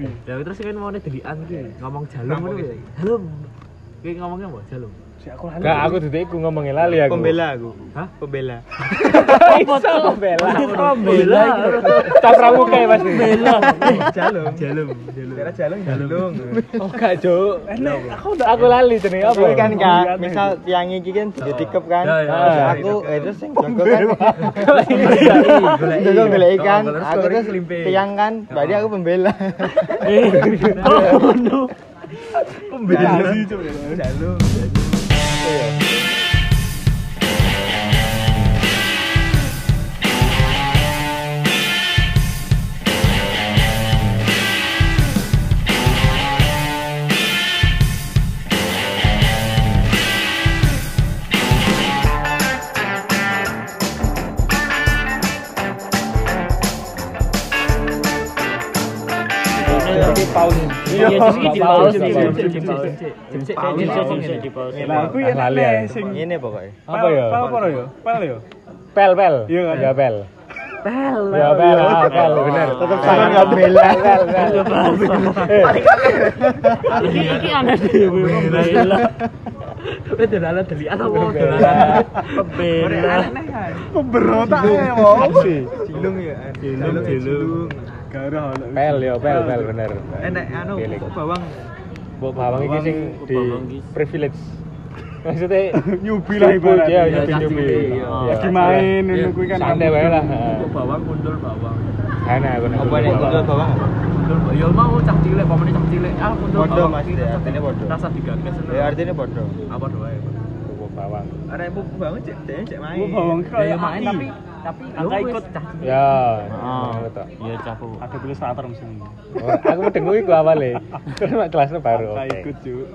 Ya terus kan mau delian ki, ngomong jalum ngono ya. Jalum. Ki ngomongnya apa? Jalum. Si aku lali. Enggak, aku duduk iku ngomongin lali aku. Pembela aku. Hah? Pembela. Iso pembela. Pembela. Capramu kayak Mas. Bela. Jalung. Jalum, jalum. Kira jalung jalung. Oh, enggak, Cuk. Aku aku lali jenenge apa? Kan kak, misal tiang iki kan ditikep kan. Ya, ya. Terus Ah. aku eh terus sing jago kan. Jago golek ikan. Oh, Aku terus tiang kan. Berarti aku pembela. Oh no. Pembela. sih, Cuk. Jalung. Iki paus. Iya. Sing. Lah aku ya Ah, lali sing. Apa ya? Pel apa ya? Pel ya. Pel pel. Iya kan? Ya pel. Pel. Ya pel, ah, pel, bener. Tetep sama nggak bela. Pel, pel. Eh, Iki iki aneh dhewe pembela. Wis dolanan delian apa dolanan pembela. Pemberontak ya, mau. Cilung ya. Cilung, cilung. Pel ya, pel, pel bener. Enak anu bawang. Mbok bawang iki sing Bawang, di bawang privilege. Maksudnya nyubi lah Nyubi, ibaratnya. ya, Ya, nyubi, caci nyubi. iya. Ya, Lagi main Iya. ngono kuwi kan. santai wae lah. Bawang mundur bawang. Ana aku nek. Apa nih mundur bawang? Ya mau cak cilik, pamane cak cilik. Ah Podo bawang. Mas, ya, artinya podo. Rasa digagas. Ya artinya bodoh. apa doa ya? Bawang. Ada yang mau bangun cek cek cek main. Bawang Ya kayak main AI. tapi tapi Angka ikut. cak cilik. Ya. Ah. ngono tok. Iya capu. Ada ilustrator mesin. Oh, Aku mendengu iku awale. Terus mak kelasnya baru. Oke. ikut, Cuk.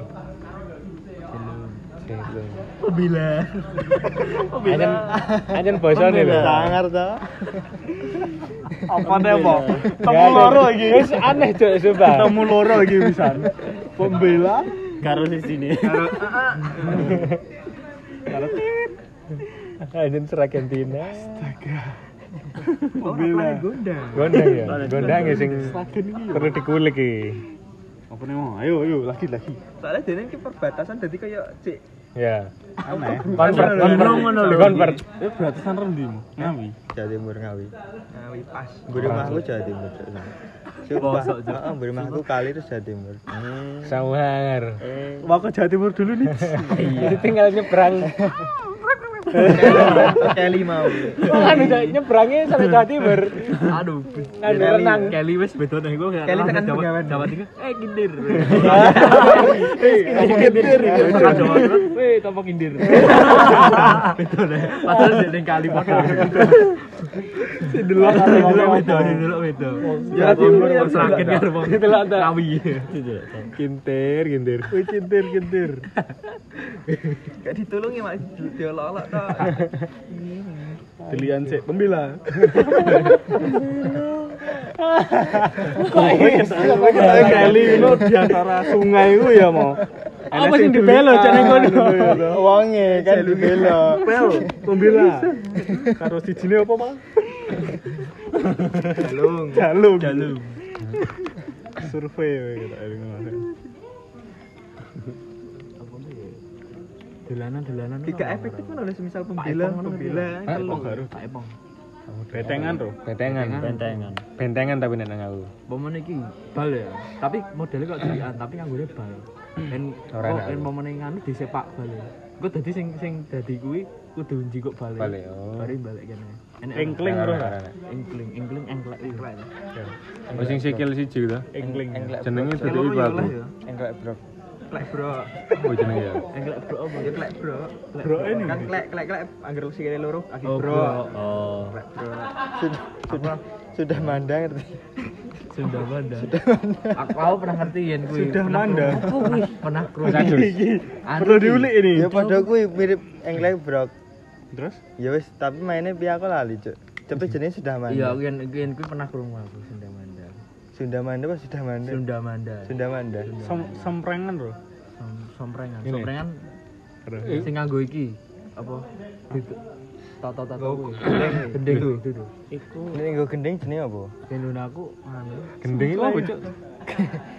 Gitu. Pembela. Anjen anjen bosone lho. Sangar toh. Apa deh, apa? Temu ada. loro iki. Wis aneh cuk sumpah. Temu loro iki pisan. Pembela Karo di sini. karo tit. Anjen Seragentina. Pembela. Gondang. Gondang ya. Gondang ya sing iki. ya. perlu dikulik iki. Apa nih mau? Ayo, ayo, lagi, lagi. Soalnya dia ini perbatasan jadi kayak cek. Ya. Aneh. Convert, Gondrong convert, ngono lho. convert. Eh, beratasan rendimu. Ngawi. Jawa Timur Ngawi. Ngawi pas. Jawa Timur. Sumpah. Rumahku kali terus Jawa Timur. Sangar. Mau ke Jawa Timur dulu nih. Jadi tinggal nyebrang. Kelly mau. Kan udah nyebrangnya sampai Jawa Timur. Aduh. Kan Kelly. renang. Kelly wes beda nih gue Kelly tekan Jawa. Jawa Timur. Eh. Eh, Jawa Timur. Weh topo kindir. Beda deh. Padahal di ning kali Delok ngomong beda, apa. delok beda. Jawa Timur ya, Sragen delok. karo wong Delok tak. Ngawi. Kintir, kintir. Wih, kintir, kintir. Gak ditulungi mak diolok-olok toh. Delian sih, pembela. Kali itu di antara sungai itu ya mau. Apa sing dibelo jane kono? Wonge kan dibela. Pel, pembela. Karo sijine apa, Mang? Jalung. Jalung. Jalung. Survei we kita ini kemarin. Dolanan dolanan. Tiga efektif kan oleh semisal pembela, pembela. Oh, baru. Tak epong. Betengan tuh. Bentengan. Bentengan. Bentengan tapi nek nang aku. Momen iki bal ya. Tapi modelnya kok dilian, tapi nganggone bal. Dan Ora kok enak. en momen nganu disepak bal. ya. Engko dadi sing sing dadi kuwi kudu njikuk bal. Balik, oh. Bari balik kene. Engkling bro. Engkling, engkling, engklek. engklek. Oh sing sikil siji to. Engkling. Jenenge dadi iku aku. Englek bro. Klek bro. Oh jenenge ya. Engklek bro apa? Ya klek bro. Bro ini. Kan klek klek klek anggar sikile loro aki Oh, bro. Oh. Klek bro. Sudah sudah sudah mandang ngerti. Sudah manda. Aku aku pernah ngerti yen kuwi. Sudah Pernah manda. krungu. Apa kuwi? Pernah. Sadus. Anu Perlu diulik ini. Ya padha kuwi mirip englek bro. Terus? Ya wis, tapi mainnya piye aku lali, Cuk. Tapi jenis sudah. Iya, aku yen yen kuwi pernah krungu aku Sunda Manda. Sunda Manda apa sudah Manda? Sunda Manda. Sunda Manda. Sem- Semprengan bro. Som- Somprengan. Ini. Somprengan Terus. sing nganggo iki apa? Itu. Tata tata Oh, kuwi. gendeng. Gendeng itu. Iku. Ini nggo gendeng jenenge apa? Yen aku anu. Gendeng apa, Cuk?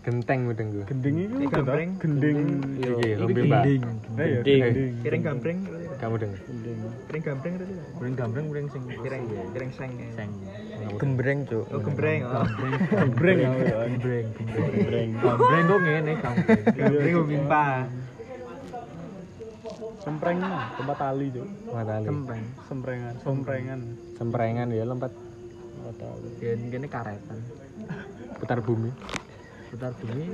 Genteng mudeng gue. Gendeng iku Iki udah tau? gambreng. Gendeng. Iki Iki lombe mbak. gendeng. Gendeng. gendeng. Kireng gambreng. Kamu deng. Kireng gambreng tadi. Ureng gambreng ureng sing Kireng kireng seng. seng. Gembreng, Cuk. Oh, gembreng. Oh. Gembreng ya. Gambreng, gambreng. Gambreng kok ngene gambreng. Gembreng kok mimpa. Sempreng mah, tempat tali, Cuk. Matali. Gambreng. Semprengan, semprengan. Semprengan ya lompat. Matali. Ya ngene karetan. Putar bumi. Putar bumi.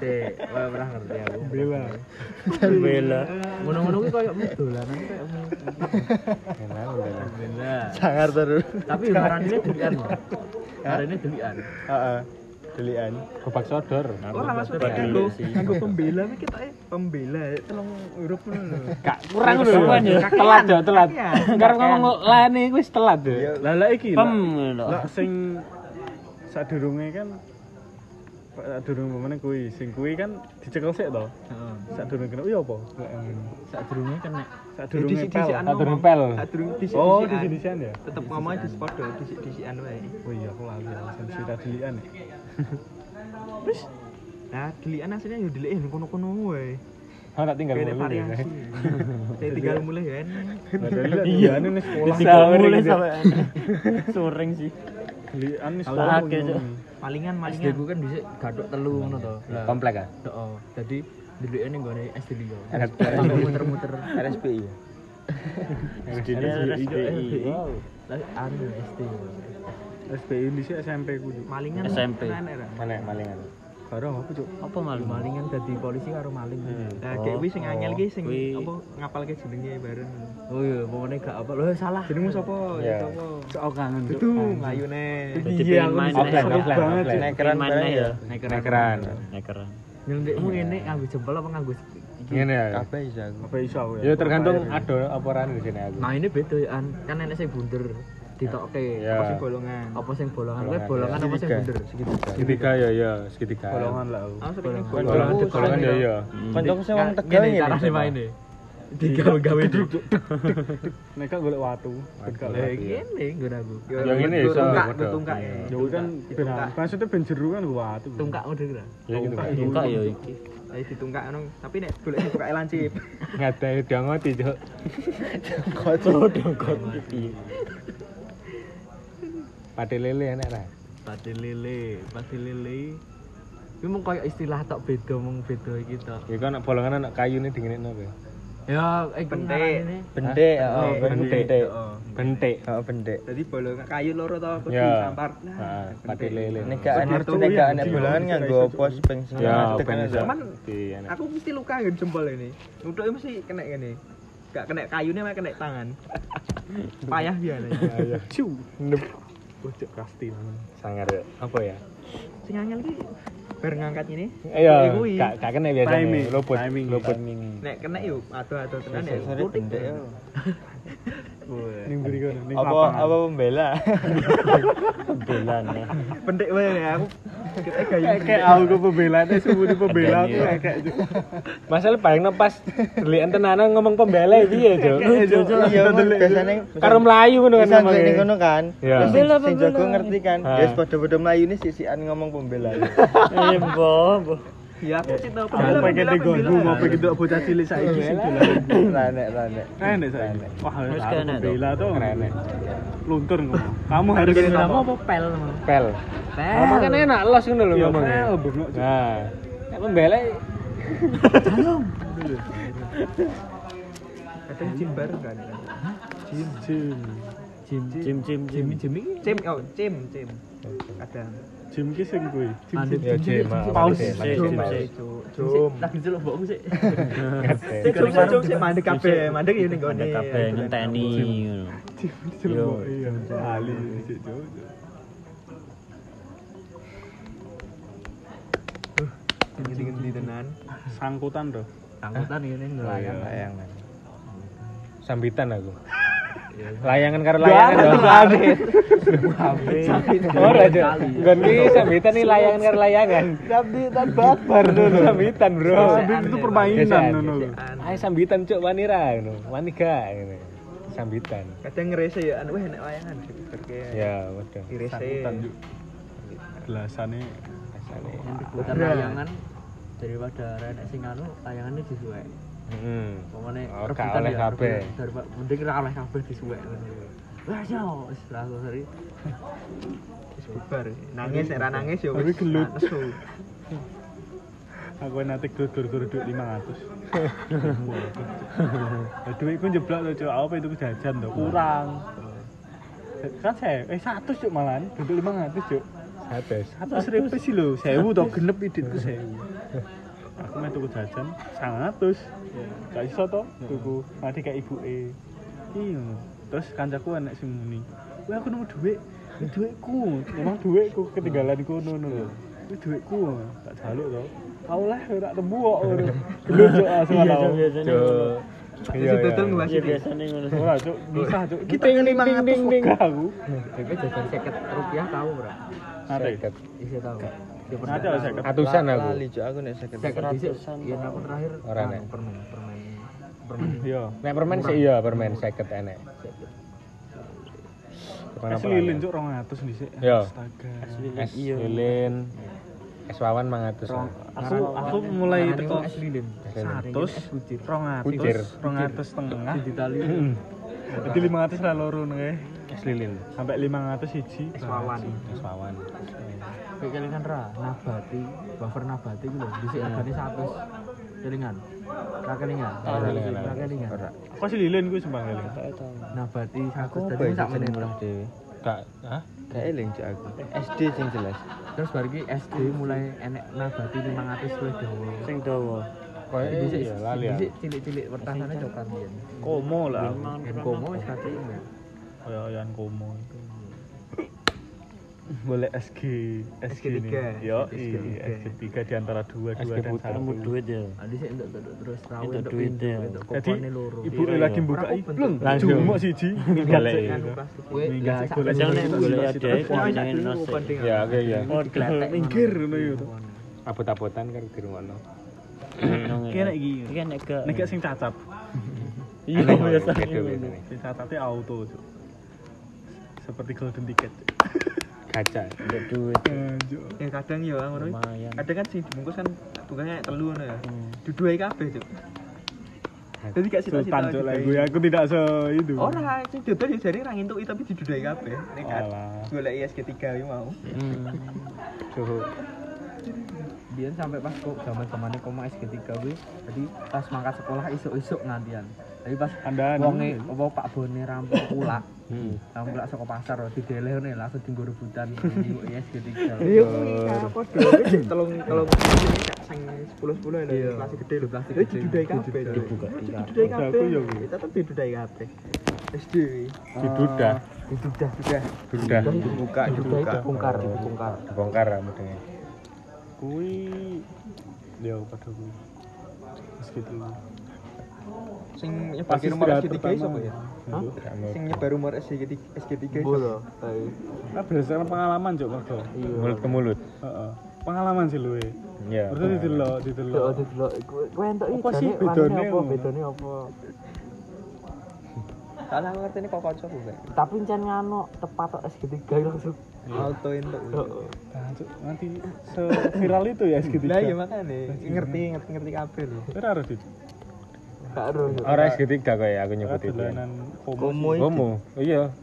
Teh, ora pernah ngerti aku. Bela. Bela. Ngono-ngono kuwi koyo dolanan koyo Enak udah. bela. Sangar terus. Tapi marane delian. Marane delian. Heeh. Delian. Gobak sodor. Ora Iya kanggo kanggo pembela iki kita pembela telung huruf ngono. Gak kurang lho. Ya. Telat ya, telat. Sekarang ngomong lani wis telat ya. Lah lah iki. Pem lho. Sing sadurunge kan sadurunge pemene kuwi, sing kuwi kan dicekel sik to. Heeh. Sadurunge kena iya apa? Sadurunge kena Sadurunge pel. Disi-disian Satu ngomong. rempel. Sadurung disi Oh, disi-disian ya? Tetep ngomongnya di podo disi-disian wae. Oh iya, aku lali ya, sen sira delian. ya. Nah, delian aslinya yo ning kono-kono wae. Oh, tak tinggal variasi. Saya tinggal mulai ya. Iya, ini sekolah. Bisa mulai sampai soreng sih. Kalau sekolah. Cuk. Malingan SD malingan. ku kan dhisik gadok telu ngono to. Lah, Komplek kan? Heeh. Jadi dhewe ning gone SD Sampai muter-muter. RSPI. SDI. Lah anu SD. SPI ini sih SMP ku. Malingan. SMP. Mana malingan? Karo apa, Cuk? Apa maling? Malingan dadi polisi karo maling. Nah, kayak kuwi sing anyel ki sing apa ngapalke jenenge bareng. Oh iya, pokoknya gak apa. Loh salah. Jenengmu sapa? Ya. Sapa? Cok kangen, Cuk. Itu. Jadi Iya, aku seru banget. Cuk. Nekeran main bareng ya. ya? Nekeran. Nekeran. Nekeran. Nyelendekmu ngene nganggo jempol apa nganggo? Ngene ya. Kabeh iso aku. Apa iso aku Ya tergantung ada apa ran di sini aku. Nah, ini beda ya, An. kan enek sing bunder ditokke. Ya. Apa sing golongan? Apa sing bolongan? Kowe Bolongan. bolongan apa sing bunder? Segitiga. Segitiga ya ya, segitiga. Golongan lah golongan golongan ya ya. Kancaku sing wong Tegal Ngene ngene. carane maine. Digawe-gawe duduk. Nek gak golek watu. Watu. Lah ngene nggon aku. Yang ini iso, tungkak. Ya kuwi kan ben maksudnya ben jeru kan watu. Tungkak udah kira. Ya gitu. Tungkak. Ya iki. Ayo ditungkak ngono, tapi nek golek sing tungkake lancip. Ngada dia ngoti, Cuk. Kocok. Pate lele enak ra. Pati lele, pati lele. Kuwi mung koyo istilah tok beda mung beda iki tok. Ya kan bolongan anak kayu ini dinginekno kowe. Ya, iku Bentik. ngarane. Bendek, Hah? heeh, Bentik. bentik. Bentik. Heeh, bendek. Dadi bolongan kayu loro to kudu Ya. sampar. Heeh, pate lele. Nek gak tuh nek ya, gak enek di- bolongan nganggo pos ping Ya, ben. Cuman enak. aku mesti luka nggon jempol ini. Nutuke mesti kena ngene. Gak kena kayune mah kena tangan. Payah dia nih. Ya. Bocok kasti. Sangar ya. Apa ya? Sing angel ki bar ngangkat ini. Kuwi. gak gak kena biasanya. Timing, Luput, timing. luput. Nek kena yuk ado-ado tenan ya. Sore-sore Putik bendek, deh. Ning buri kono, ning Apa apa pembela? Belan ya. Pendek wae ya aku. Kita. Kayak kayak aku ke pembela deh, sebuti pembela aku kayak kayak gitu. Masalah paling pas delian tenanan ngomong pembela piye, Cuk? Lucu, Cuk. Iya, biasanya Karo melayu ngono kan Bisa ngomongnya. ning ngono kan. Iya. Terus sing- Sing jago ngerti kan. Ya wis padha-padha mlayu ini sisian ngomong pembela. Eh, mbok. Iya, aku cinta Aku pengen digonggu ngopi gitu bocah cilik saiki sing dolan. Ranek, ranek. Enak saiki. Wah, aku kena tuh. pembela tuh. Keren. Luntur ngomong. Kamu harus Harus nama apa pel? Pel. Pel. Ngomong kan enak los ngono lho Iya, ngomongnya. pel, bengok. Nah, nek pembela Kadang jim bareng kan. Jim. Jim jim jim jim jim iki. Cim, oh, cim, cim. Kadang. Jim ki sing kuwi. Jim. Mandek Ya, Jim, maaf. Paus. Jim. Lagi sik. Sik sik mandek kabeh. Mandek ya ning gone. Mandek kabeh ngenteni ngono. Jim diceluk. Iya, Ali sik, Cuk. Ngendi-ngendi tenan. Sangkutan tuh. Angkutan ini nelayan. Layangan. Sambitan aku. Layangan karo layangan dong. Ora aja. Nggon ki sambitan nih layangan karo layangan. Sambitan babar dulu. Sambitan, Bro. Sambit itu permainan ngono. Ayo sambitan cuk wani ra ngono. Wani gak ngono. Sambitan. Kadang ngerese ya anu weh nek layangan. Ya, waduh. Irese. Sambutan juk. Gelasane Asane. Yang diputar layangan daripada renek sing anu layangannya disuwek. Heeh. Pokoknya Oh, gak oleh kabeh. Mending ra oleh kabeh disuwek ngono. Wah, yo wis langsung seri. Wis bubar. Nangis nek ra nangis ya Tapi gelut. aku nanti gur-gur duit 500 ya duitku jeblok tuh cok apa itu jajan tuh kurang kan saya eh satu cok malahan duduk 500 cok Ates. satu seribu sih lo sewu tau genep iditku sewu aku main tuku jajan sangatus gak iso toh tuku nanti kayak ibu e iya terus kancaku enek sing muni wah aku nemu duit ini duitku emang duitku ketinggalan kono no ini duitku tak jaluk toh tau lah ora temu kok gelut cok asal tau Cuk. Iya, betul iya. Iya biasanya ngono. ora cok bisa cok kita yang ding, ding, ding, ding. aku Tapi jajan 50 rupiah tahu, Bro. Nate. Seket. Isi tahu. Ada seket. Atusan aku. Lali cuk aku nek sakit. Seket. Ratusan. Iya, aku terakhir Ora, anu, Nek. permen, permen. Permen. iya Nek permen sih iya permen seket enek. es lilin cok 200 dhisik Iya. astaga Es Iya. lilin. Es wawan 500. aku aku mulai teko es lilin. satu kucir. rongatus rongatus setengah Di tali. jadi lima ratus lah loro nih Es lilin. sampai lima ratus siji Es wawan. Es wawan. Kayak kelingan ra, nabati, buffer nabati gitu loh. Dhisik regane 100. Kelingan. Ra kelingan. Ra kelingan, kok sih lilin gue sumpah lilin Nabati 100 Aku dadi apa sak ya menit. murah dhewe. Gak, hah? Gak eling cuk aku. SD sing jelas. Terus bar iki SD mulai enek nabati 500 luwih dawa. Sing dawa. Koyo Dhisik iya lali ya. cilik-cilik pertasane cokan biyen. komo lah komo wis kate ingat. kayak ayan komo itu boleh SG SG SG3. nih yo SG3. iya SG 3 di antara dua dua SG dan satu duit ya. Ah dhisik entuk entuk terus rawe Entuk duit ya. jadi ibu Iya, lagi iya. buka itu bentuk. Langsung. cuma siji ya sik sak golek masih ada. Ya, oke ya. Oh, minggir ngono yo Abot-abotan kan di rumah no. Kene iki. Iki nek gak. nek gak sing cacat Iya biasanya. sing cacatnya auto seperti golden ticket. Kaca. Ada duit. Ya kadang ya ngono. Kadang kan sing dibungkus kan tukangnya telu ngono ya. Hmm. Duduai kabeh cuk. Jadi gak. Sultan cuk didudui. gue aku tidak se itu Ora, sing dodol ya jare ra ngentuki tapi didudai kabeh. Nek Alah. golek ISG 3 iki mau. Hmm. Suhu. Biyen sampai pas kok zaman-zamane koma SG3 kuwi, jadi pas mangkat sekolah isuk-isuk ngantian. Tapi pas Andaan. wonge apa Pak Bone rampung pulak, Hmm. rampung pulak saka pasar dideleh ngene langsung dienggo rebutan nggo ISG3. Iya kuwi padha wis telung telung sing 10 10 lho Iya. kelas gede lho plastik Jadi gede. Didudai kabeh. Dibuka. Didudai kabeh. ya. Tetep didudai kabeh. SD. Didudah. Didudah, sudah. Dudah. Dibuka, dibuka. Dibongkar, dibongkar. Bongkar rambutnya. Kui yo padha kuwi. Wis gitu. Sing nyebar Pas rumor istirahat SG 3 pertama. sapa ya? Hah? Sing nyebar rumor SG 3 SG 3 Bola. Ah berdasarkan pengalaman cuk mergo. Mulut ke mulut. Heeh. Pengalaman sih luwe. Ya. Berarti didelok, Delok didelok. delok kowe entuk Apa sih bedone apa bedone apa? Salah ngerti ini kok kocok gue. Tapi jan ngano tepat tok SG3 langsung. Auto entuk. Nah, nanti se viral itu ya SG3. Lah iya makane ngerti ngerti ngerti kabeh lho. Ora harus itu. Gak ero. Orang SG3 kayak aku nyebut itu. Dolanan komo. Komo. Iya.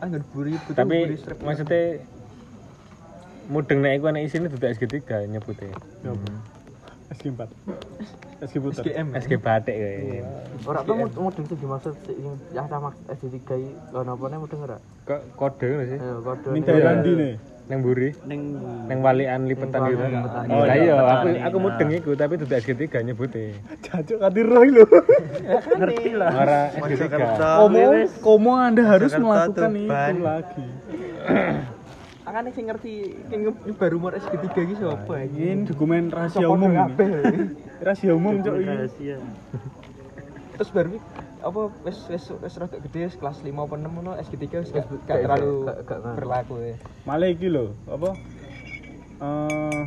Ah buri Tapi maksudnya mudeng nek iku anak isine dudu SG3 nyebutnya. Ya apa? SG4. SG puter. SGM. SG batik kayak. Ora apa mudeng sing dimaksud sing yang sama SG3 iki lho napa ne mudeng ora? Kok kode ngono sih? Kode. Daerah ndi ne? Neng buri, Ning neng walian lipetan gitu. lipetan. Oh Oh, iya, iya, aku aku mudeng iku tapi dudu SG3 nyebutnya. Cacuk kati roy lho. ngerti lah. Ora SG3. Komo, komo Anda harus melakukan itu lagi. Makane sing ngerti sing nyebar rumor SG 3 iki sapa iki? Ini dokumen rahasia umum rahasia umum cok iki rahasia terus baru apa wis wis wis rada gede kelas 5 apa 6 ngono SG3 wis gak Gak- gak terlalu berlaku ya. malah iki lho apa eh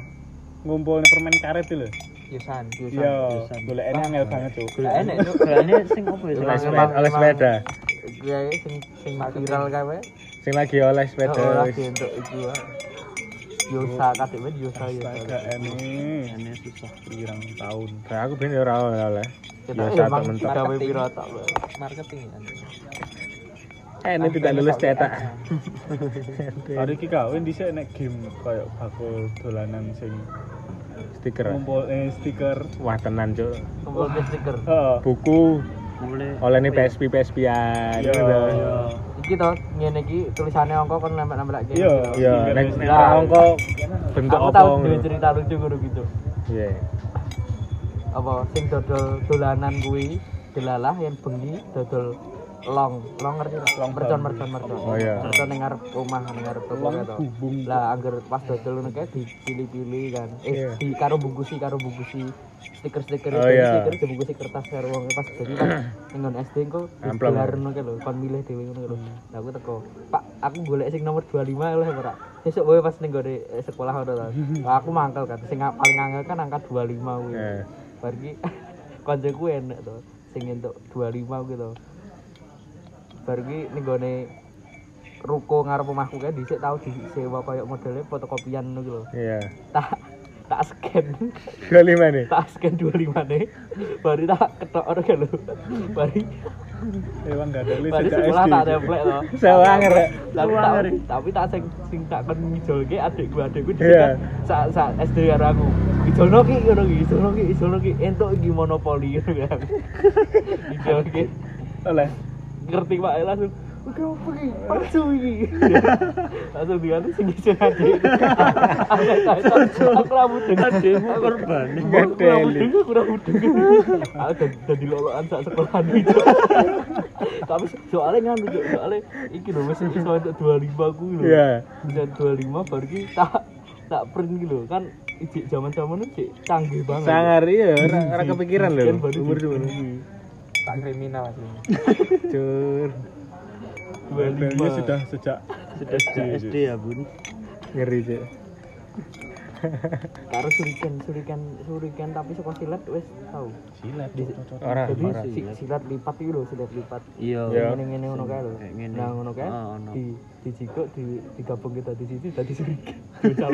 ngumpulnya permen karet itu lho Yusan. iya goleknya angel banget cok Gak enek Cuk. Kayaknya sing apa ya? oleh sepeda oleh emang- sepeda ya sing sing viral kae sing lagi oleh sepeda Oh, lagi untuk itu ah. Yosa men Yosa Yosa. astaga ini Kayaknya susah. pirang tahun. Nah, aku ben ora oleh Yosa emang tak gawe Marketing. piro tok. Marketing ya. eh ini tidak lulus cetak. Hari iki kawin dhisik nek game kayak bakul dolanan sing stiker. ngumpul eh, stiker. Wah tenan cuk. Kumpul ke stiker. buku. Oleh nih PSP PSP-an iya Iki to ngene iki tulisannya angka kon nempel-nempel lagi. Iya. iya nek angka bentuk Aku apa tahu ngono duwe cerita lucu ngono gitu. iya Apa sing dodol dolanan kuwi delalah yang bengi dodol long. Long ngerti tak? Long mercon mercon mercon. Oh, iya. mercon ngarep omah ning ngarep toko bubung. lah angger pas dodol ngono kae dipilih-pilih kan. Eh Iya. di karo bungkusi karo bungkusi. Stiker-stiker Oh, iya. stiker dibungkusi kertas karo wong. Pas dadi kan ning SD engko gelar ngono kae lho kon milih dhewe ngono lho. Lah aku teko Pak aku golek sing nomor 25 oleh ora? Besok wae pas ning gone eh, sekolah ngono to Lah, aku mangkel kan sing paling angel kan angka 25 kuwi. Bar ki koncoku enek to sing entuk 25 kuwi to bar ki ning gone ruko ngarep omahku kae dhisik tau disewa koyo modele fotokopian ngono lho. Iya. Tak tak scan. Dua lima nih. Tak scan 25 ne baru tak ketok kan lho. Bari. Emang gak ada list bari sejak SD. tak templek to. Sewanger, Rek. tapi tak tapi tak sing sing tak kon ngijolke adikku adikku Iya. dhisik kan sak sak SD karo aku. Ijolno ki ngono ki ijolno ki ijolno ki. Entuk iki monopoli ngono kan ijolke Oleh. Ngerti pak langsung ki? Palsu iki. Langsung diganti. Aku rambut dengan korban. Aku rambut aku rambut Aku lolokan sekolahan itu. Tapi soalnya soalnya iki wis iso untuk 25 ku lho. Iya. Bisa 25 baru ki tak tak print lho kan ijik zaman-zaman itu canggih banget. sangar iya kepikiran lho baru umur gitu. Tak kriminal asli. cur Modelnya sudah sejak Sudah sejak SD ya, Bun. ngeri cuk Karo surikan, surikan, surikan tapi suka silat wis tau. silat. ora Jadi silat lipat iki lho, silat lipat. Iya. Iya. Ngene-ngene ngono kae lho. Kayak ngene. Nah, ngono kae Oh, ono. di dijikuk di digabung kita di sini dadi surikan. Gitu.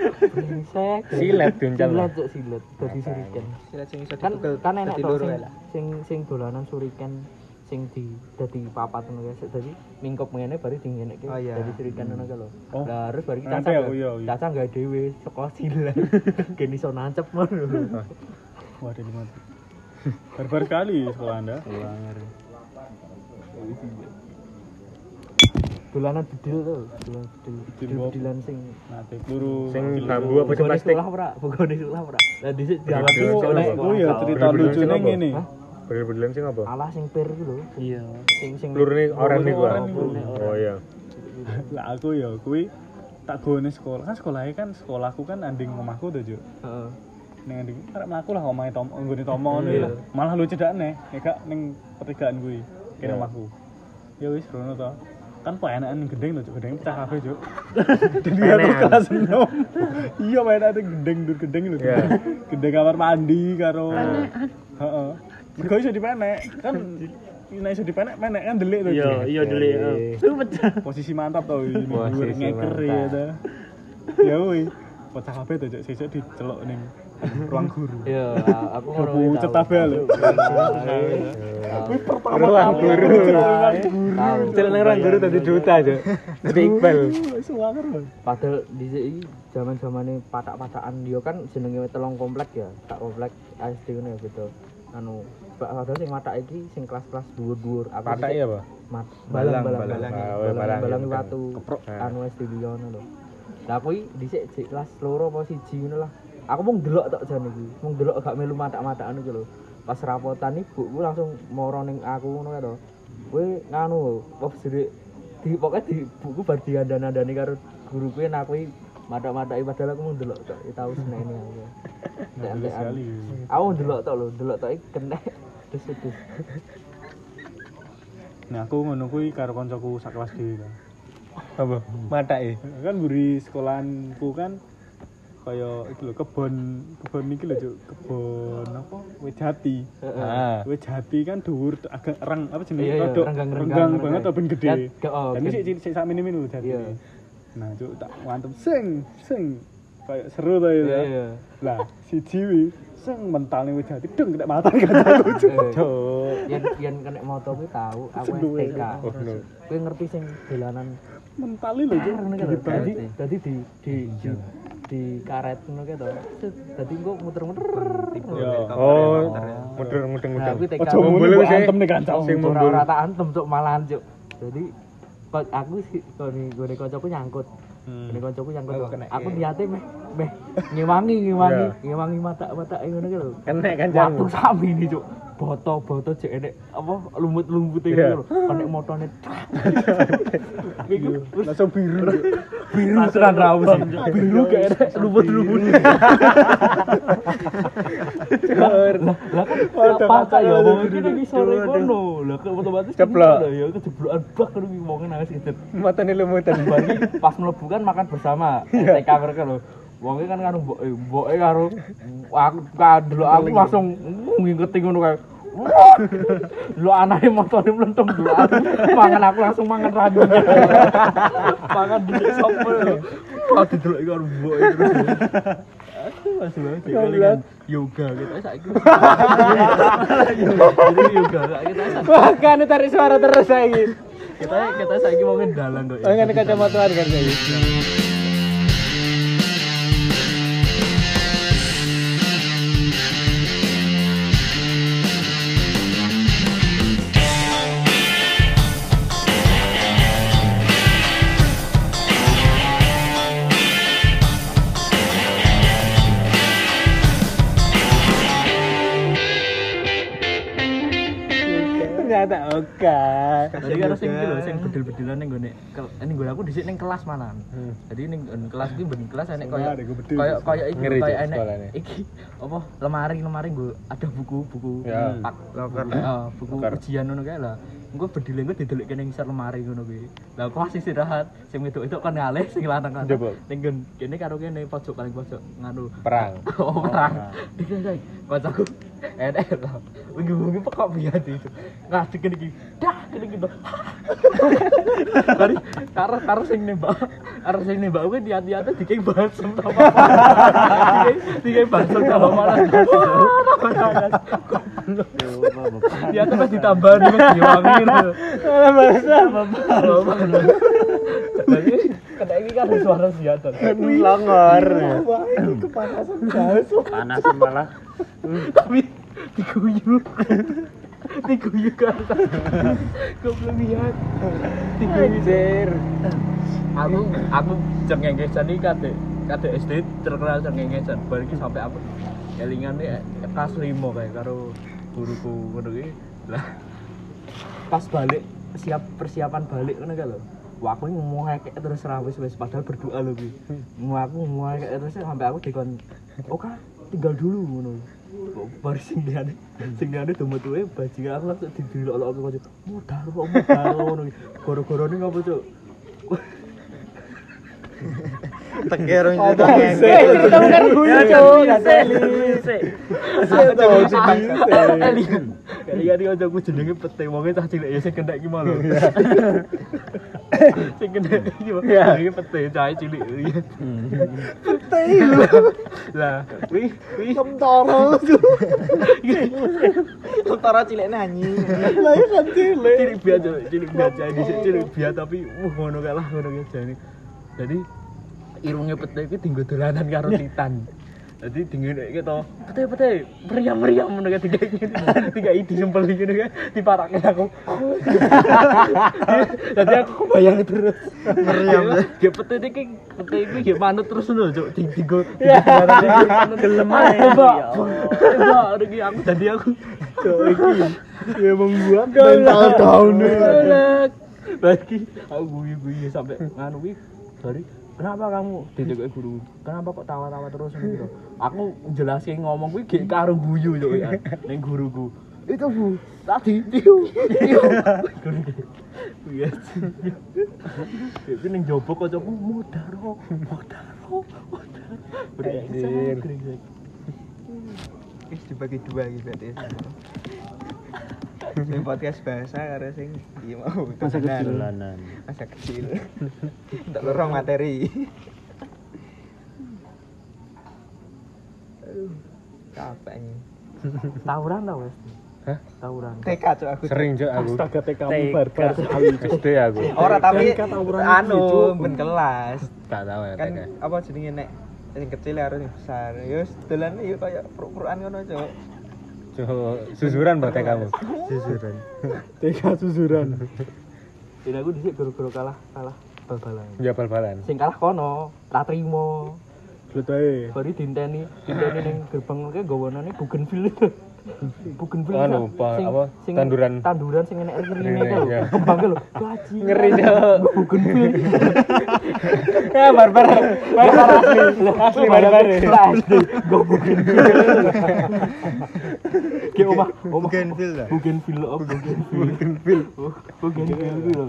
Brengsek. Silet diuncal. Silat silat dadi surikan. Silat sing iso Kan kan enak sing sing dolanan surikan sing di dadi papat ngono kae. Dadi mingkop ngene baru dingenekke Oh, iya. dadi surikan ngono kae lho. Oh. Lah terus baru kita iya, iya. Caca enggak dhewe sekolah silat. Gini iso nancep ngono. Wah, ada lima. Barbar sekali sekolah Anda. Dolanan bedil tuh, dolanan bedil. Bedil bedilan sing peluru. sing bambu apa sing plastik sekolah ora, bogone sekolah ora. Lah dhisik jalan sekolah. aku ya cerita apa? ngene. Bener-bener sing apa Alah sing pir iku lho. Iya. Sing sing peluru nih orang nih gua Orang iku. oh iya Lah aku ya kuwi tak gone sekolah kan sekolahnya kan sekolahku kan anding omahku tuh Juk. Heeh. Ning anding arek mlaku lah omahe Tom nggone Tomo ngono Iya. ya. Malah lucu dakne ya gak ning pertigaan kuwi kene Iya. omahku. Ya wis rono to. Kan penakan gendeng lho, Juk. gendeng pecah kabeh, Juk. Jadi aku kelas 6. Iya, penakan gendeng dur gendeng lho. Iya. Gendeng kamar mandi karo Heeh. Mergo iso dipenek. Kan nek iso dipenek, menek kan delik lho. Iya, iya delik. Lu pecah. posisi mantap tau ini Posisi dhuwur ngeker ya ta ya woi pecah kabeh tuh Cuk. sesuk dicelok ning ruang guru Iya, aku ngono. Buku kuwi cetak tahu. bel. Tahu. pertama ruang guru celeng nang ruang guru tadi duta aja tadi Iqbal. Padahal dhisik iki zaman-zamane patak-patakan dia kan jenenge telung komplek ya, tak komplek SD ngono ya gitu. Anu, padahal sing matak iki sing kelas-kelas dhuwur-dhuwur. Aku iya apa mat Balang, balang balang. balang Ah, oh, iya, watu. Keprok. Anu SD Liono lho. Lah kuwi dhisik kelas loro apa siji ngono lah. Aku mung delok tok jan iki. Mung delok gak melu matak-matakan iki lho. Pas rapotan ibuku langsung moro ning aku ngono kae to. Kowe nganu apa sedek di pokoknya di buku bar diandani karo guru kuwi nah kuwi Madak-madak padahal aku ndelok tok, ya tahu seneni aku. Aku ndelok tok lho, ndelok tok iki Nah, aku ngono kuwi karo kancaku sak kelas dhewe. Apa? Mata e. Kan buri sekolahanku kan kaya iki lho kebon kebon iki lho Cuk, kebon apa? Wejati. Ah. Wejati kan dhuwur tuh, agak reng apa jenenge? Iya, iya, Rodok renggang banget ben gede. Oh, Dan ini gen- sik sik sak mini-mini lho jati. Iya. Nah, Cuk tak mantep sing sing kayak seru to ya. Lah, siji wi sing mentalnya wis jadi deng kena mata gak lucu. Yen yen kena moto kuwi tau aku TK kowe oh, ngerti sing dolanan mentali lho jeng dadi dadi di di di, karet ngono kae to. Dadi engko muter-muter. Oh muter muter muter aja mumpul wis antem nek kancamu sing mumpul ora tak antem cuk. Malah cuk dadi aku sih kono gone kancaku nyangkut. Hmm. Gone kancaku nyangkut. Oh, Wak. kena, Aku niate meh meh ngewangi ngewangi Iya. ngewangi mata-mata ngono ki lho. Kena kan Waktu sami ini cuk. Boto-boto cek enek apa lumut-lumut itu Iya. lho. Konek motone. Iku wis Langsung biru. Biru tenan ra wis. Biru gak enek lumut-lumut. Lah kan apa ya wong iki ning sore kono. Lah kok otomatis Ceplok. Lah, ya kejeblokan ngono iki wong nangis gitu. Matane lumutan. Pas mlebu kan makan bersama. TK mereka lho. Wonge kan karo mboke, karo aku kadelo aku langsung ngingeti ngono kae. Lo anake motone mlentung dulu mangan aku langsung mangan ragu. mangan di sopo. Kau didelok iki karo mboke terus. Aduh, kan yoga gitu saiki. Jadi yoga kita saiki. Makane tarik suara terus saiki. kita kita saiki mau dalan kok. ya. Makane kacamataan kan saiki. Jadi karo sing iki lho sing bedil-bedilan ning gone ning gone aku dhisik ning kelas manan. Hmm. Jadi ning nggon kelas iki ben kelas enek Wah, koyo ada gue koyo koyo iki Ngeri, koyo enek sekolahnya. iki apa lemari-lemari nggo ada buku-buku Ya. pak Loker. Heeh, buku Loker. ujian ngono kae lah. Engko bedile engko didelik kene ngisor lemari ngono kuwi. Lah aku masih istirahat, sing wedok itu kan ngalih sing lanang kan. Ning kene karo kene pojok paling pojok nganu Perang. Oh, perang. Dikira saya, kocokku enak lah. Wingi-wingi pekok biati itu. Ngasih kene iki. Dah, iki. Mbak. Kari karo karo sing nembak. Karo sing nembak kuwi diati-ati dikei balsem ta apa. Dikei dikei balsem ta apa malah. Dia tuh pas ditambah nih mas diwangi gitu. Jadi kena ini kan suara senjata. Longor. Panas malah. tapi diguyur diguyur ke atas goblok lihat. Diguyur aku aku cengengesan nih kate kate SD terkenal cengengesan. Baru iki sampai aku kelingan nih kelas limo kayak karo guruku ngono ki lah pas balik siap persiapan balik ngono kan lho. Wah, aku kayak terus rawis wis padahal berdoa lho. Mau aku kayak terus sampai aku dikon Oke, tinggal dulu ngono. Baru sing liane, sing liane do metuwe bajingan aku langsung didelok-delok aku kok. Modal kok modal ngono. iki. Goro-gorone ngopo, Cuk? Tekerong Oh, juga Eli. Kali kali aja aku jenenge pete wonge cah cilik ya sing kena iki mau lho. Sing kena iki mau. Jenenge pete cah cilik. Pete. Lah, wi wi Kentara Kentara cilik nyanyi lah ya kan cilik. Cilik biasa, cilik biasa di cilik biasa tapi uh ngono kae lah ngono kae jane. Jadi irunge pete iki dinggo dolanan karo titan. Jadi dingin kayak gitu, pete pete, meriam meriam kae tiga iki, tiga iki disempel iki ngono kae, diparake aku. Jadi aku kebayang terus. Meriam. Ge pete iki pete iki ge manut terus ngono, Cuk. Di digo. Gelem ae. Mbak. Mbak, iki aku jadi aku. Cuk iki. Ya membuat Mental down. Lagi aku guyu-guyu sampai nganu dari kenapa kamu ditekuk guru? Kenapa kok tawa-tawa terus gitu? Aku jelasin ngomong kuwi gek karo guyu yo ya. Ning guruku. Itu bu tadi tiu. Tiu. Iya. Itu ning jopo kocokku modaro modaro modaro Anjir. brengsek Wis dibagi dua gitu berarti. Sing podcast bahasa karo sing iya mau Masa kecil. Masa kecil. Untuk lorong materi. Aduh, capek nih. tawuran tau wes Hah? tawuran TK cok aku. Sering cok aku. Astaga TK TK. barbar sekali. SD aku. Ora tapi anu ben kelas. Tak tahu ya Kan TK. apa jenenge nek sing kecil harus yang besar. Ya wis dolan yo kaya pro-proan ngono cok. Susuran buat kamu. Susuran. TK susuran. Jadi aku dhisik guru-guru kalah kalah bal-balan. Ya bal-balan. Sing kalah kono, tak trimo. Betul. Baru dinteni, dinteni ning gerbang kae gawanane bougainville. Bougainville. Anu, Sak. pa- Sing- apa, sing tanduran. Tanduran sing enek rine Rine, kae lho. iya. Kembang kae lho. Gaji. Ngeri, Cok. Bougainville. Ya barbar. Barbar asli. Asli barbar. SD. Go bougainville. Ki omah, omah Bougainville lah. Bougainville oh Bougainville. Oh, Bougainville kuwi lho.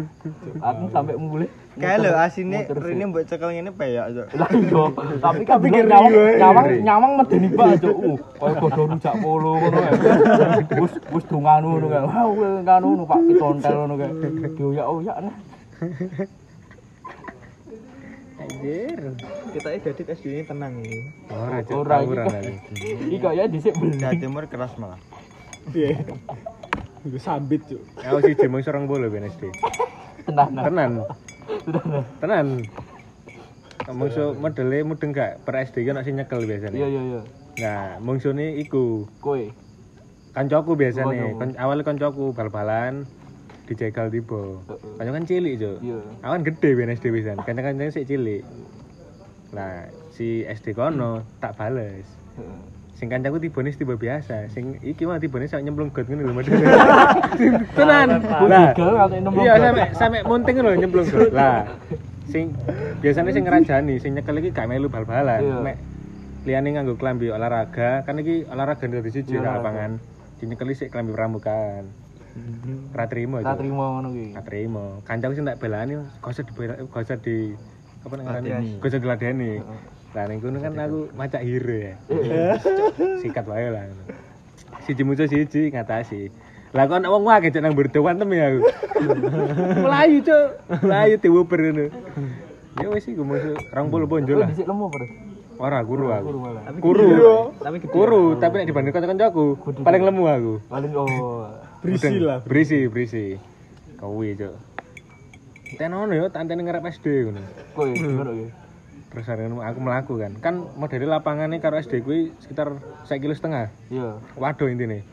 Aku sampai mulai Kayak lho asine rene mbok cekel ngene peyok, Cok. lah iya tapi kan bikin nyawang nyawang nyawang medeni pak cuk uh kaya godho rujak polo ngono wis wis donganu ngono kae wah kowe nganu ngono pak kitontel ngono kae dioyak-oyak nah Anjir. Kita ini jadi SD ini tenang ini. Ora Ora, aku. iki kaya dhisik beli Jawa Timur keras malah. Iya. Iku sambit, Cuk. Aku sih jemong sorong bolo ben SD. tenan Tenan. Tenan. Mungsu modele mudeng gak per SD kan sing nyekel biasanya. iya iya iya Nah, mungsune iku kowe kancaku biasane. Kancamu. Kon awalnya kancaku bal-balan dijegal tiba. Kanca kan cilik, Cuk. iya Aku kan gede ben SD pisan. Kanca-kancane sik cilik. Nah, si SD kono tak bales. Sing kancaku tibane tiba biasa. Sing iki mah tibane sak nyemplung got ngene lho. Tenan. Lah, Iya, sampe sampe munting lho nyemplung got. Lah, sing biasanya sing ngerajani, sing nyekel iki gak melu bal-balan. Iya. Mek liyane nganggo klambi olahraga, kan iki olahraga dari siji Iya, ra lapangan. Dinyekeli sik klambi pramukaan. Ra trimo. Cuk. terima ngono kuwi Ra trimo. Kancaku sing tak belani usah di usah di apa ngarani? Ladeni. Gak usah Lah ning kono kan aku macak hero ya. Sikat wae lah. Siji musuh siji ngatasi. Lah kok ana wong akeh cek nang berdoan tem ya aku. Melayu, Cuk. Melayu diwuber ngono. Ya wis iku musuh 20 bonjol kowe lah. dhisik lemu apa Ora guru aku. Guru Tapi gede. Tapi nek dibanding kanca-kancaku paling lemu aku. paling oh Berisi lah. Berisi, berisi. Kowe, Cuk. Tenono yo tak antene ngarep SD ngono. kowe gimana kowe Ini aku melaku kan. Kan model lapangannya karo SD kuwi sekitar 1 kilo setengah. iya Waduh intine.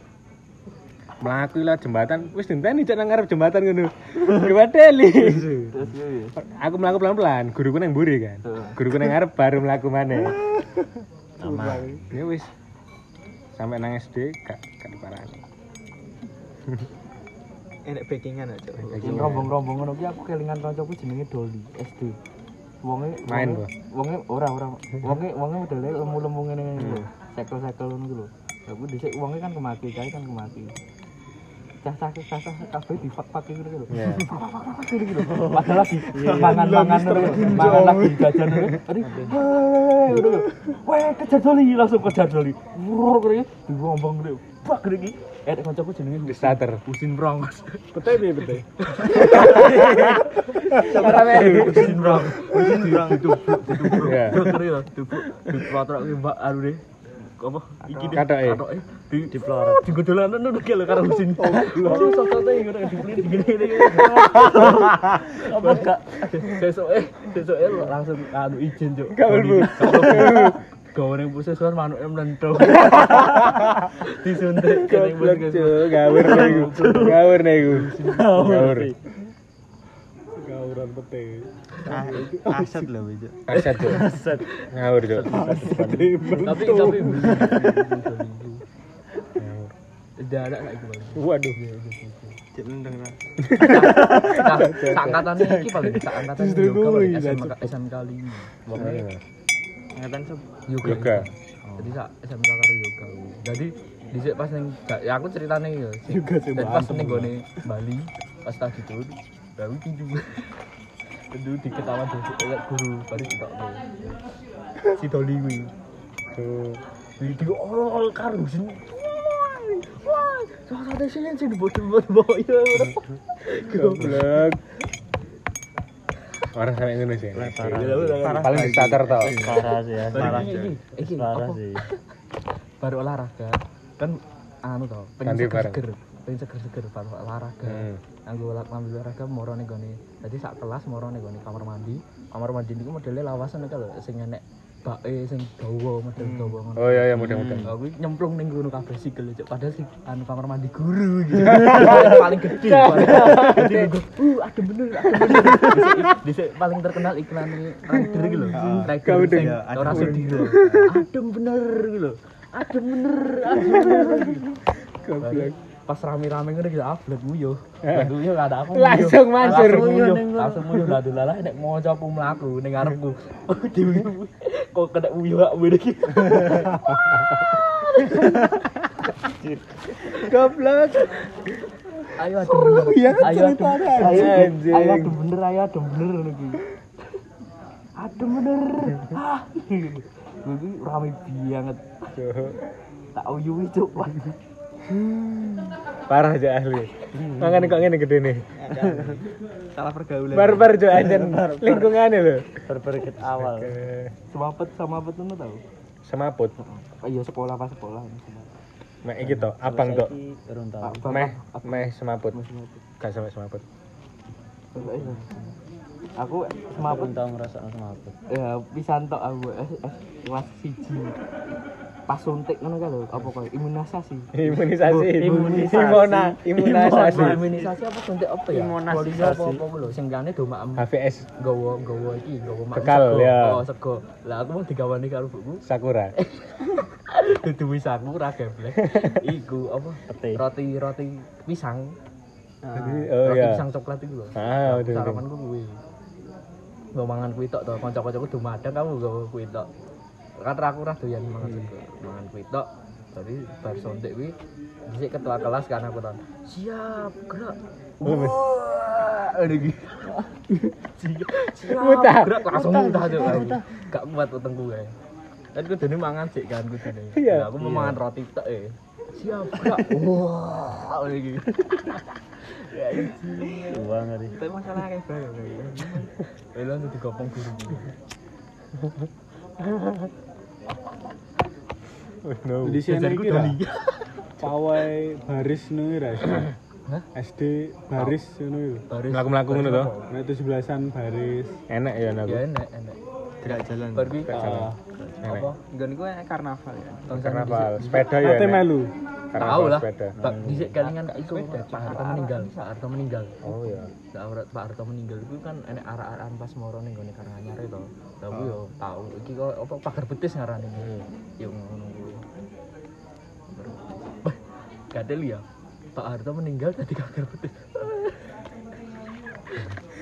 Melaku lah jembatan, wis dinteni cek nang ngarep jembatan ngono. Diwadeli. terus iya aku melaku pelan-pelan, guruku nang mburi kan. Guruku nang ngarep baru melaku maneh. Aman. Ya wis. Sampai nang SD gak gak diparani. Enak backingan aja. Rombong-rombong ngono ki aku kelingan kancaku jenenge Doli SD. Wonge Main, wonge- Wonge ora ora. Wonge wonge modele lemu-lemu ngene ngene lho. Sekel-sekel ngono lho. Aku dhisik wonge kan kemaki, kae kan kemaki. Cah-cah cah-cah kabeh difak-fak gitu lho. Ya. Fak-fak gitu lho. Padahal lagi mangan-mangan mangan lagi jajan. Tadi weh lho. Kejar Doli langsung kejar Doli. Wur kene dirombong ngene. Bak iki. Eh kancaku jenenge Di starter. Husin Brongos. Betul piye betul? Husin Brong. Husin Brong itu Ya. Dokter ya, dibuk diplotrok ki Mbak anu deh. Apa? Iki deh. Katoke. Katoke. Di. Digodolanan ngono ki lho karo Husin. Oh, sotote ngono diplit gini-gini. Apa gak sesoke sesoke langsung anu izin, Cuk. Gak gawe ning puseswan manuke mlentung. Disuntik ning puseswan. Gawur niku. Gawur Aset lho itu. Aset. Aset. Ngawur yo. Ah, tapi tapi lagi. Waduh. Cek lah. Nah, paling angkatan SMK SMK ngeten sob yoga, yoga. Oh. jadi sak SMK karo yoga jadi dhisik pas ning ya aku ceritane ya yoga sih pas ning gone Bali pas tak gitu baru tinju itu diketawa guru baru gitu. ditokno si Doli kuwi. Tuh di orol karo sini Wah, suara sih yang sih dibuat-buat bawa ya. Goblok. Orang sampai Indonesia. Parah. Paling di starter tau. Parah sih ya. Parah. Iki, Parah sih. baru olahraga kan anu tau pengen seger-seger pengen seger-seger baru olahraga Hmm. Anggo olah- ngambil olahraga moro ning gone dadi sak kelas moro ning gone kamar mandi kamar mandi niku modele lawasan iku lho sing enek bake sing dawa model dawa ngono Oh iya iya mudah-mudah. Aku nyemplung ning ngono kabeh sikil cuk padahal sing anu kamar mandi guru gitu. paling, gede. Paling gede. Uh, adem bener, adem bener. Dhisik- paling terkenal iklan rider gitu lho. Rider Kau sing ora Adem sedih. Adem bener gitu lho. Adem bener, adem bener. Goblok. Pas rame-rame ngene ah, blet nguyuh. Blet nguyuh gak ada aku. Langsung mansur. Langsung nguyuh, langsung nguyuh lah dulalah nek maca aku mlaku ning ngarepku. Oh, dewe kok kena nguyuh aku iki. Goblok. Ayo adem bener. iya ayo ceritanya, Ayo anjing. ayo adem bener, ayo adem bener ngono. Adem bener. Ah. Kuwi rame banget. Tak uyuhi cuk. Parah aja ahli. Makanya kok ngene gede nih. Salah pergaulan. Barbar jo anjen lingkungannya lho. Berperikit awal. Semapet samapet ngono tau. Semaput. Oh iya sekolah pas sekolah. Mek iki to, abang to. Meh meh semaput. Gak sampai semaput. Aku semaput tahu ngerasa semaput. ya pisan tok aku eh, eh, kelas siji pas suntik ngono kan lho apa kok imunisasi Imunisasi. Imunisasi. Imunisasi. imunisasi apa suntik apa ya Imunisasi. Apa apa lho sing gane do maem HVS gawa gawa iki gawa maem Bekal, sego. ya. oh sego lah aku mau digawani karo buku Sakura. dudu wis aku ora geblek iku apa roti roti pisang Jadi, oh roti iya. pisang coklat iku lho Ah, udah. sarapanku kuwi Nggo mangan kuwi tok to, kanca-kancaku do madang kamu kuwi tok. Kan aku ora doyan mangan sego, mangan kuwi tok. Jadi bar sontek kuwi dhisik ketua kelas kan aku ton. Siap, gerak. Wah, ada iki. Siap, gerak langsung muntah tuh. Gak kuat utengku kae. Kan kudune mangan sik kan kudune. Iya. Aku mau mangan roti tok eh. Siap, gerak. Wah, ada. Ya, anjing. Tua ngeri. Tapi masalah kayak. Elo tuh digopong guru. Oh, no. di sini iki ra pawai baris ngono ra Hah? SD baris ngono iku Baris. Melaku-melaku ngono to. nek itu sebelasan baris Enak ya aku. Ya enak, enak. Gerak jalan. Bar kuwi Ah, Enak. apa? Nggon iku karnaval ya. Karnaval, dhisik. sepeda ya. Nate enak. melu Karnaval Tahu lah. Pak dhisik kelingan iku Pak Harto meninggal, Pak Harto meninggal. Oh iya. Pak Harto- Pak Harto meninggal itu kan enek arak-arakan pas moro ning gone Karanganyar itu. Lah aku yo tahu iki kok apa pagar betis ngarane iki. Yo ngono kuwi. Wah, Gadel ya. Pak Harto meninggal tadi pagar betis.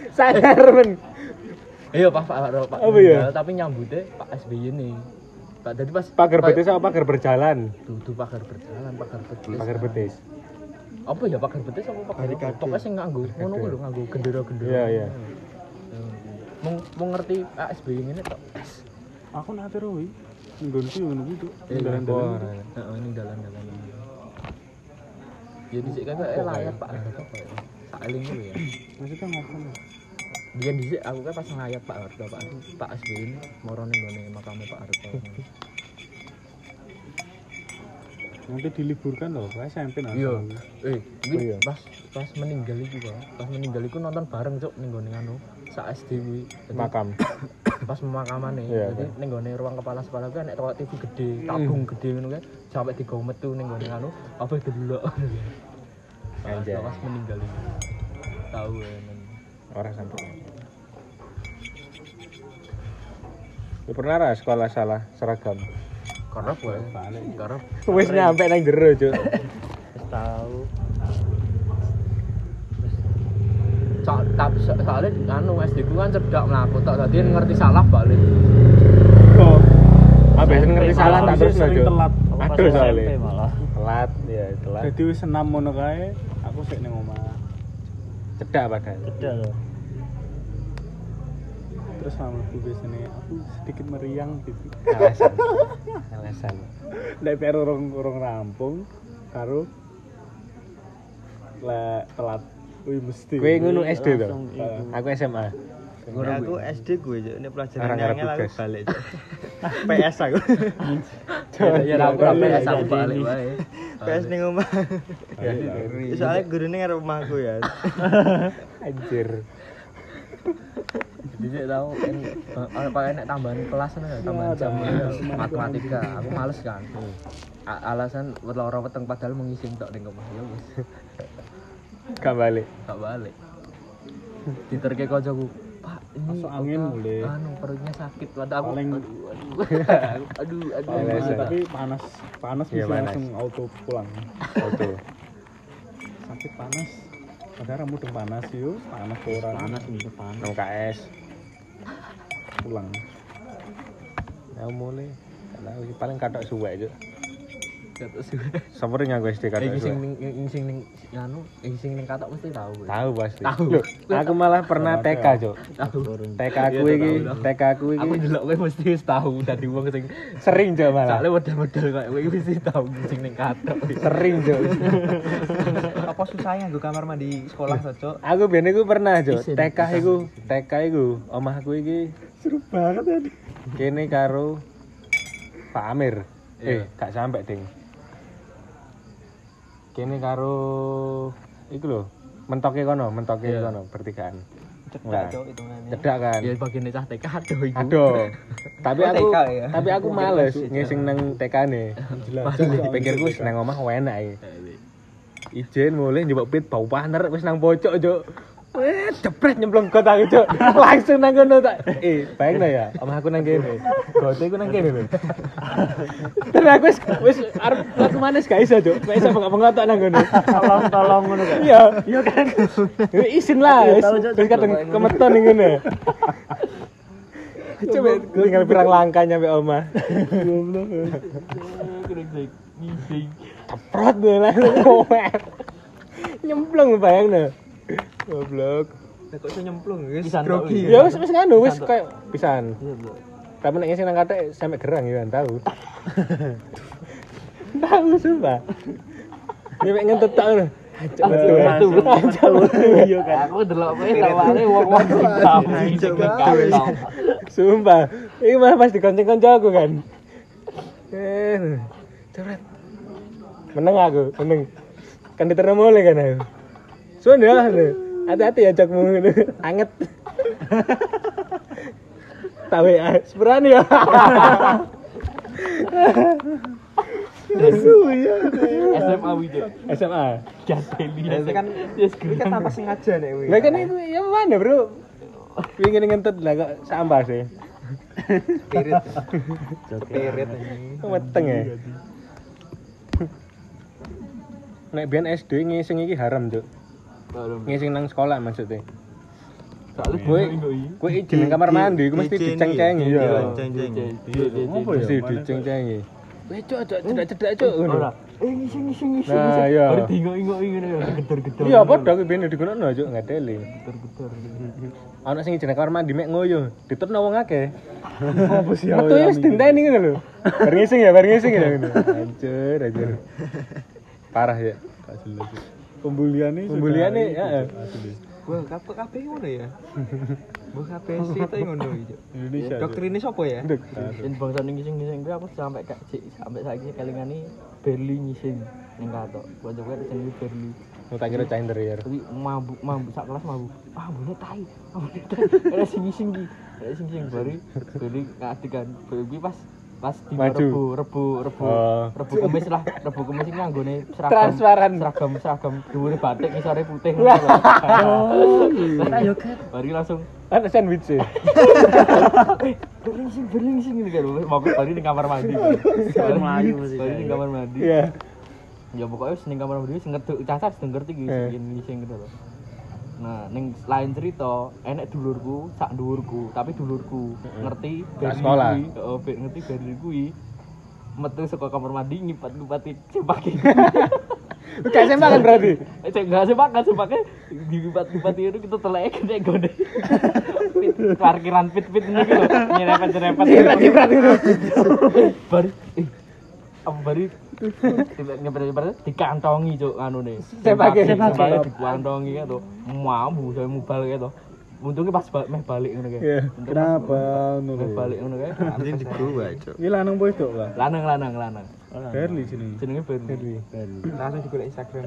Sadar men. Iya Pak Pak Pak Apa meninggal, ya? tapi nyambutnya Pak SBY nih. Pak jadi pas Pagar Pak- betis apa pagar berjalan? Dudu pagar berjalan, pagar betis. Pagar betis. Apa ya pagar betis apa pagar? Pokoknya sing nganggo ngono kuwi lho, nganggo gendera-gendera. Iya, iya. Mau mau ngerti Pak SBY ngene tok. aku nate ro wi nggonku ngono kuwi tuh Iya, dalan-dalan Heeh, ini dalan-dalan. Ya dhisik kan kayak layar Pak Harto apa ya. Sak eling kuwi ya. maksudnya ngapain Biyen dhisik aku kan pas ngayat Pak Harto, Pak Pak SBY ini moro ning gone makame Pak Harto. nanti diliburkan loh Pak SMP nah Iya. Eh, Oh, iya. pas pas meninggal Pak. Pas meninggal iku nonton bareng cuk ning gone anu sak SD. Jadi, Makam. Pas pemakamane. Iya, Jadi ning gone ruang kepala sekolah enek toko TV gede, tabung Hmm. gede ngono kae. Sampai digawe metu ning gone anu, apa delok. Anjay. Pas meninggal iku. Tahu ya. Orang sampai. Ya pernah ra sekolah salah seragam. Karena boleh. Karena Wis nyampe nang jero, Cuk. Wis tahu. tapi so- soalnya anu SD ku kan cedak mlaku tok dadi ngerti salah balik kok Ah, biasanya ngerti salah tak terus aja. telat. Aduh soalnya. malah. Telat, ya telat. jadi wis enam ngono kae aku sik ning omah Cedak padahal. Beda loh. Terus mamaku biasanya aku sedikit meriang gitu Alasan. Alasan. PR urung urung rampung karo le telat wih mesti Kowe ngono SD to? Iku. Aku SMA. Ya, aku SD gue Cuk. ini pelajaran Orang yang ngarep aku tugas. balik Cuk. PS aku ya aku ora balik, PS aku balik wae PS ning omah Balik lah. soalnya gurune ngarep omahku ya Anjir. Jadi saya tahu kalau pakai nek tambahan kelas kan ya tambahan jam matematika aku males kan alasan berloro weteng padahal mengising tok ning omah ya wis Gak balik. gak balik diterke kancaku Pak ini Masuk angin apa, mulai." anu perutnya sakit padahal aku Paling- aduh aduh aduh aduh, aduh. tapi panas panas Iya, bisa panas. langsung auto pulang Auto. sakit panas padahal rambut udah panas yuk panas ke orang Panas nih panas. Nang KS. pulang Ya mulai. Sih paling katok suwe aja. Kata suwe. Sempurna aku SD Eh, katok sing suwe. ning ing sing ning anu, ing sing ning katok mesti tahu. Tahu pasti. Tahu. Aku malah pernah TK, Cok. Tahu. TK Iya, aku iki, tahu. TK aku iki Aku delok kowe mesti wis tahu dadi wong sing sering, Cok malah. soalnya model-model kayak kowe mesti tahu sing ning katok. Sering, Cok. apa susahnya gue kamar mandi sekolah Cuk Aku biyen iku pernah, Cok. TK iku, TK iku omahku iki seru banget tadi kene karo Pak Amir. Iya. Eh, gak sampai, Ding. Kene karo iku lho, mentoke kono, mentoke Iya. kono bertigaan. cedak Nah. Hitungannya Cedak kan. Ya bagian cah TK aduh iku. Aduh. tapi Oh, aku TK ya? tapi aku males ngising nang TK-ne. Pikirku wis nang omah enak iki. Ijen mulai nyoba pit bau paner wis nang pojok, Cuk. Weh, jepret nyemplung got aku, Cuk. Langsung nang kono tak. Eh, bayangno ya, omah aku nang kene. Gote aku nang kene lho. Terus aku wis wis arep laku manis gak iso, Cuk. Gak iso bengok-bengok tok nang kono. Tolong-tolong ngono kan. Iya, iya kan. Isin lah, wis tahu, Cuk, wis kadang kemeton ning ngene. Coba tinggal pirang langkah nyampe omah. Ngising. Ceprot deh langsung ngowet. Nyemplung bayangno. Goblok. Lah kok iso nyemplung guys grogi wis. Ya wis wis nganu wis kayak pisan. Iya. Tapi nek ngising nang sampe gerang ya kan tahu. tahu sumpah. Ini mek ngentut tak ngono. Iya kan Aku delok kowe wong-wong. Sumpah. Ini malah pas dikonceng-konceng aku kan. Eh, cepret. Menang aku, menang. Kan diterima mulai kan aku. Sudah, hati-hati ya cokmu. Anget. Tahu ya, seberani ya. SMA wijo. SMA. Gateli. Itu kan ini kan tanpa sengaja nih wih. Lah kan itu ya mana, Bro? Pingin ngentut lah kok sampah sih. Spirit. Spirit anjing. Weteng ya. Nek biyen SD ngising iki haram, Cuk. Ngising nang sekolah maksudnya. Soalnya Kowe kowe izin nang kamar mandi, ku mesti diceng-cengi ya. Diceng-cengi. apa ya Mesti diceng-cengi. Weh, Cuk, Cuk, cedak-cedak, Cuk. ngono. Ora. Eh ngising ngising ngising. Nah, iya. Baru bingung-bingung ngene ya gedor-gedor. Iya, padha ku biyen digunono, Cuk, ngadeli. Gedor-gedor. Ana sing izin nang kamar mandi mek ngoyo, ditutno wong akeh. apa sih Metu ya wis dinteni ngono lho. Bar ngising ya, bar ngising ya ngono. Hancur, hancur. Parah ya. Pembuliannya sudah Pembuliannya, itu, ya. Wah, kabeh kabeh ngono ya. Wah, kabeh sih itu ngono iki. Indonesia. Dokter ini sopo ya? Yen bangsa ning ngising-ngising kuwi aku sampai gak cik sampai saiki kelingane Berli ngising ning katok. Kanca kuwi jenenge Berli. Mau tak kira cah interior. Tapi mabuk mabuk sak kelas mabuk. Ah, boleh tai. Ah, boleh tai. Ada sing ngising. Ada sing ngising bari. Berli kan. Berli pas pas di Maju. rebu rebu rebu Oh. rebu kumis lah rebu kumis ini nganggone seragam Transparan. seragam seragam dhuwure batik ngisore putih ngono lho. Kan. Bari langsung Ada sandwich sih. berlingsing berlingsing gitu kan mau bari ning kamar mandi bari ning kamar mandi Iya. ya pokoknya wis ning kamar mandi sing ngeduk cacat sing ngerti gitu sing ngising gitu loh Nah, ning lain cerita, enek dulurku, sak dulurku, tapi dulurku ngerti Berli sekolah. heeh, ngerti Berli kuwi. Metu saka kamar mandi ngipat-ngipati cempake. Gak sempak kan berarti? Eh, enggak sepak kan sepake dilipat-lipati itu kita telek gede. Pit parkiran pit-pit iki lho, nyerepet-nyerepet. Ciprat itu. Bari eh apa bari nyepet-nyepet dikantongi cuk anune. Sepake. Sepake dikantongi kan to. Mambu saya mubal kae to. Untungnya pas ba- meh balik ngono kae. Kenapa ngono Meh balik ngono kae. Anjing di gua, Cuk. Iki lanang apa itu, Pak? Lanang lanang lanang. Berli sini. Jenenge Berli. Langsung di Instagram.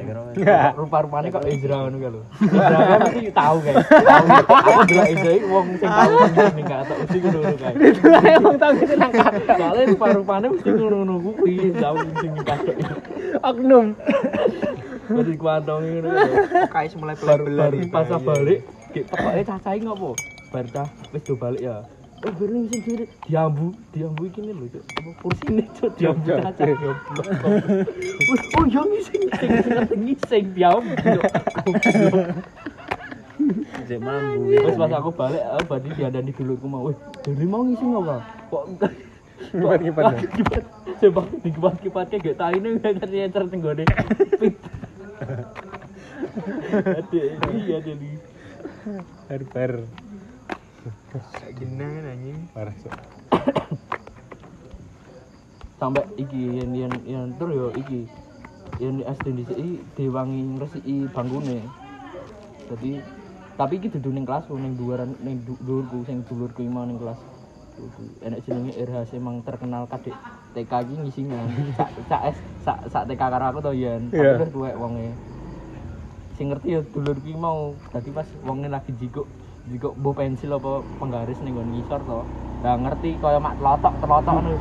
Rupa-rupanya kok Ezra ngono kae lho. Ezra kan mesti tahu kae. Tahu. Aku delok Ezra iki wong sing tahu ning gak tok mesti ngono kae. Emang tau gitu nang kata. Soalnya rupa-rupanya mesti ngono-ngono kuwi tahu sing kadok. Oknum. Dari kuantongi ngono kae. Kais mulai belar-belar. pas balik, kayak pokoknya cacai ngopo? Bar cah wis do balik ya. Oh, beri sing diri diambu, diambu iki lho, Cuk. Apa kursine Cuk diambu cacah goblok. Oh, yo ngising sing sing ngising diambu. Cuk. Cek mambu. Terus pas aku balik, aku berarti diadani dulu aku mau, dari mau ngising apa? Kok Kipat-kipat ya? kipat coba dikipat kipatnya gak tahu ini gak ngerti encer tenggone ada iya jadi Barbar. Kayak gini kan anjing. Parah sih. sampai iki yang yang yang terus yo iki. Yang di SD di sini diwangi resiki bangkune jadi tapi iki dudu ning kelas ning duaran ning dhuwurku sing dulurku iki mau ning kelas. Enek jenenge Irhas emang terkenal kadek TK iki ngisingan sak sak S sak sak TK karo aku to yen Iya. tapi wis tuwek wonge. Sing ngerti ya dulurku iki mau. Dadi pas wonge lagi jikuk jikuk mbok pensil apa penggaris ning nggon ngisor to Lah ngerti kaya mak telotok telotok ngono.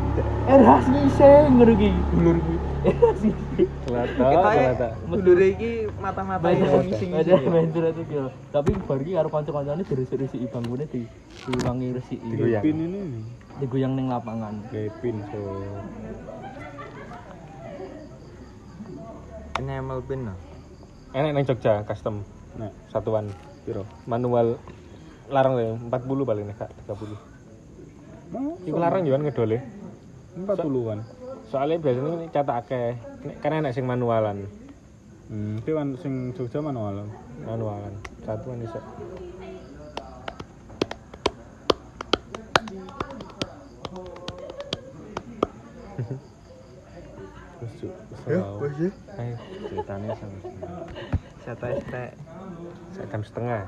Irhas ngising ngono iki dulurku. Irhas ngising. Kelata, Kita kelata. Mudure iki mata-mata ada bentur itu kira. Tapi bar iki karo kanca-kancane diresik-resiki bangkune di diwangi resiki. Digoyang. Pin ini Digoyang ning lapangan. Gepin so. enamel pin no. Enak nang Jogja custom. Nah, Satuan piro? manual larang ya 40 paling nek gak 30. Iku larang yo ngedole. 40-an. Soalnya biasanya ini catak akeh. Kan enak sing manualan. Hmm, ki wan sing Jogja manual. Manualan. Satuan iso. Terus Cuk, Ya, so. ya. Ayo, Ceritanya sama. Sate-sate. sak jam setengah.